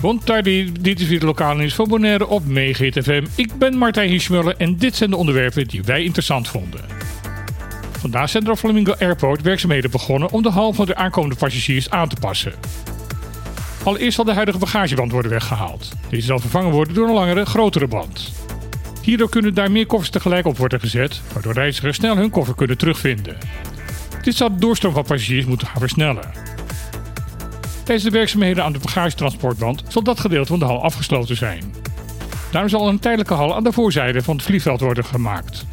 Bon dit is weer de lokale nieuws van Bonaire op FM. Ik ben Martijn Hirschmuller en dit zijn de onderwerpen die wij interessant vonden. Vandaag zijn er op Flamingo Airport werkzaamheden begonnen om de hal van de aankomende passagiers aan te passen. Allereerst zal de huidige bagageband worden weggehaald. Deze zal vervangen worden door een langere, grotere band. Hierdoor kunnen daar meer koffers tegelijk op worden gezet, waardoor reizigers snel hun koffer kunnen terugvinden. Dit zal de doorstroom van passagiers moeten gaan versnellen. Tijdens de werkzaamheden aan de bagagetransportband zal dat gedeelte van de hal afgesloten zijn. Daarom zal een tijdelijke hal aan de voorzijde van het vliegveld worden gemaakt.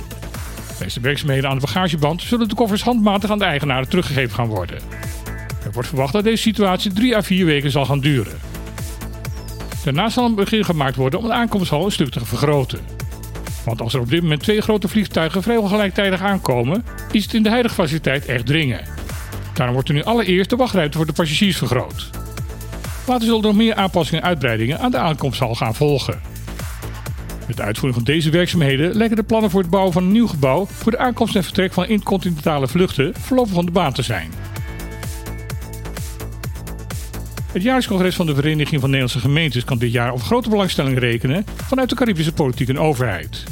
Tijdens de werkzaamheden aan de bagageband zullen de koffers handmatig aan de eigenaren teruggegeven gaan worden. Er wordt verwacht dat deze situatie 3 à 4 weken zal gaan duren. Daarna zal een begin gemaakt worden om de aankomsthal een stuk te vergroten. Want als er op dit moment twee grote vliegtuigen vrijwel gelijktijdig aankomen, is het in de huidige faciliteit echt dringen. Daarom wordt er nu allereerst de wachtruimte voor de passagiers vergroot. Later zullen nog meer aanpassingen en uitbreidingen aan de aankomsthal gaan volgen. Met de uitvoering van deze werkzaamheden lijken de plannen voor het bouwen van een nieuw gebouw voor de aankomst en vertrek van intercontinentale vluchten voorlopig van de baan te zijn. Het jaarlijks van de Vereniging van Nederlandse Gemeentes kan dit jaar op grote belangstelling rekenen vanuit de Caribische politiek en overheid.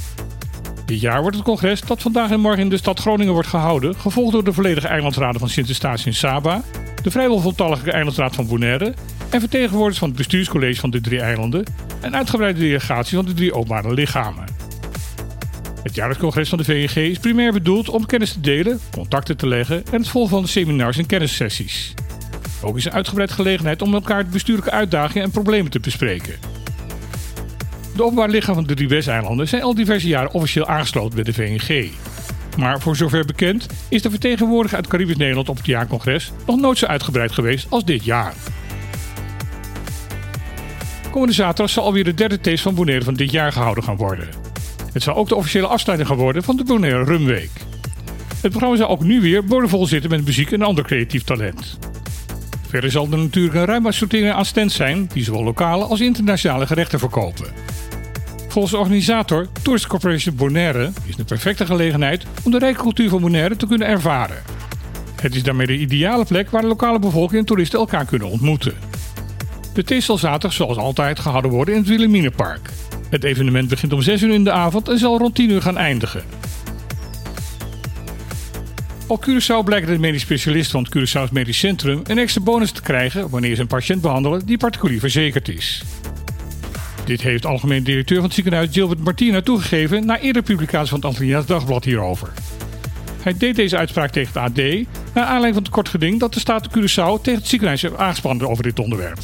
Dit jaar wordt het congres dat vandaag en morgen in de stad Groningen wordt gehouden, gevolgd door de volledige eilandsraden van Sint-Eustatius en Saba, de vrijwel voltallige eilandsraad van Bonaire en vertegenwoordigers van het bestuurscollege van de drie eilanden en uitgebreide delegatie van de drie openbare lichamen. Het jaarlijks congres van de VNG is primair bedoeld om kennis te delen, contacten te leggen en het volgen van seminars en kennissessies. Ook is een uitgebreid gelegenheid om elkaar de bestuurlijke uitdagingen en problemen te bespreken. De openbaar van de drie Westeilanden zijn al diverse jaren officieel aangesloten bij de VNG. Maar voor zover bekend is de vertegenwoordiger uit Caribisch Nederland op het jaarcongres nog nooit zo uitgebreid geweest als dit jaar. Komende zaterdag zal alweer de derde taste van Bonaire van dit jaar gehouden gaan worden. Het zal ook de officiële afsluiting gaan worden van de Bonaire Rumweek. Het programma zal ook nu weer boordevol zitten met muziek en ander creatief talent. Verder zal er natuurlijk een ruim aan stands zijn die zowel lokale als internationale gerechten verkopen. Volgens organisator Tourist Corporation Bonaire is de perfecte gelegenheid om de rijke cultuur van Bonaire te kunnen ervaren. Het is daarmee de ideale plek waar de lokale bevolking en toeristen elkaar kunnen ontmoeten. De thee zal zaterdag zoals altijd gehouden worden in het Wilhelminapark. Het evenement begint om 6 uur in de avond en zal rond 10 uur gaan eindigen. Op Curaçao blijken de medisch specialisten van het Curaçao's Medisch Centrum een extra bonus te krijgen wanneer ze een patiënt behandelen die particulier verzekerd is. Dit heeft algemeen directeur van het ziekenhuis Gilbert Martina toegegeven na eerdere publicatie van het Antilliaans Dagblad hierover. Hij deed deze uitspraak tegen het AD naar aanleiding van het kort geding dat de staat Curaçao tegen het ziekenhuis heeft aangespannen over dit onderwerp.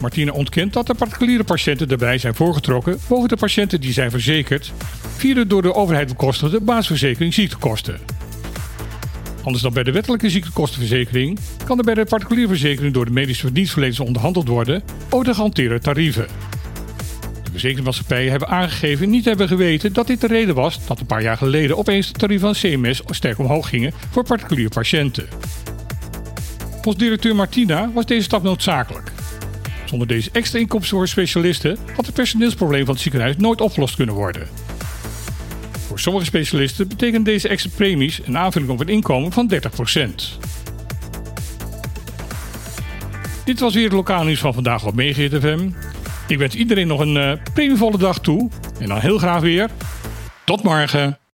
Martina ontkent dat de particuliere patiënten daarbij zijn voorgetrokken boven de patiënten die zijn verzekerd via de door de overheid bekostigde basisverzekering ziektekosten. Anders dan bij de wettelijke ziektekostenverzekering kan er bij de particuliere verzekering door de medische dienstverleners onderhandeld worden over de gehanteerde tarieven. De verzekeringsmaatschappijen hebben aangegeven niet te hebben geweten dat dit de reden was dat een paar jaar geleden opeens de tarieven van CMS sterk omhoog gingen voor particuliere patiënten. Volgens directeur Martina was deze stap noodzakelijk. Zonder deze extra inkomsten voor specialisten had het personeelsprobleem van het ziekenhuis nooit opgelost kunnen worden. Voor sommige specialisten betekenen deze extra premies een aanvulling op een inkomen van 30%. Dit was weer het lokale nieuws van vandaag op FM. Ik wens iedereen nog een uh, premievolle dag toe. En dan heel graag weer. Tot morgen.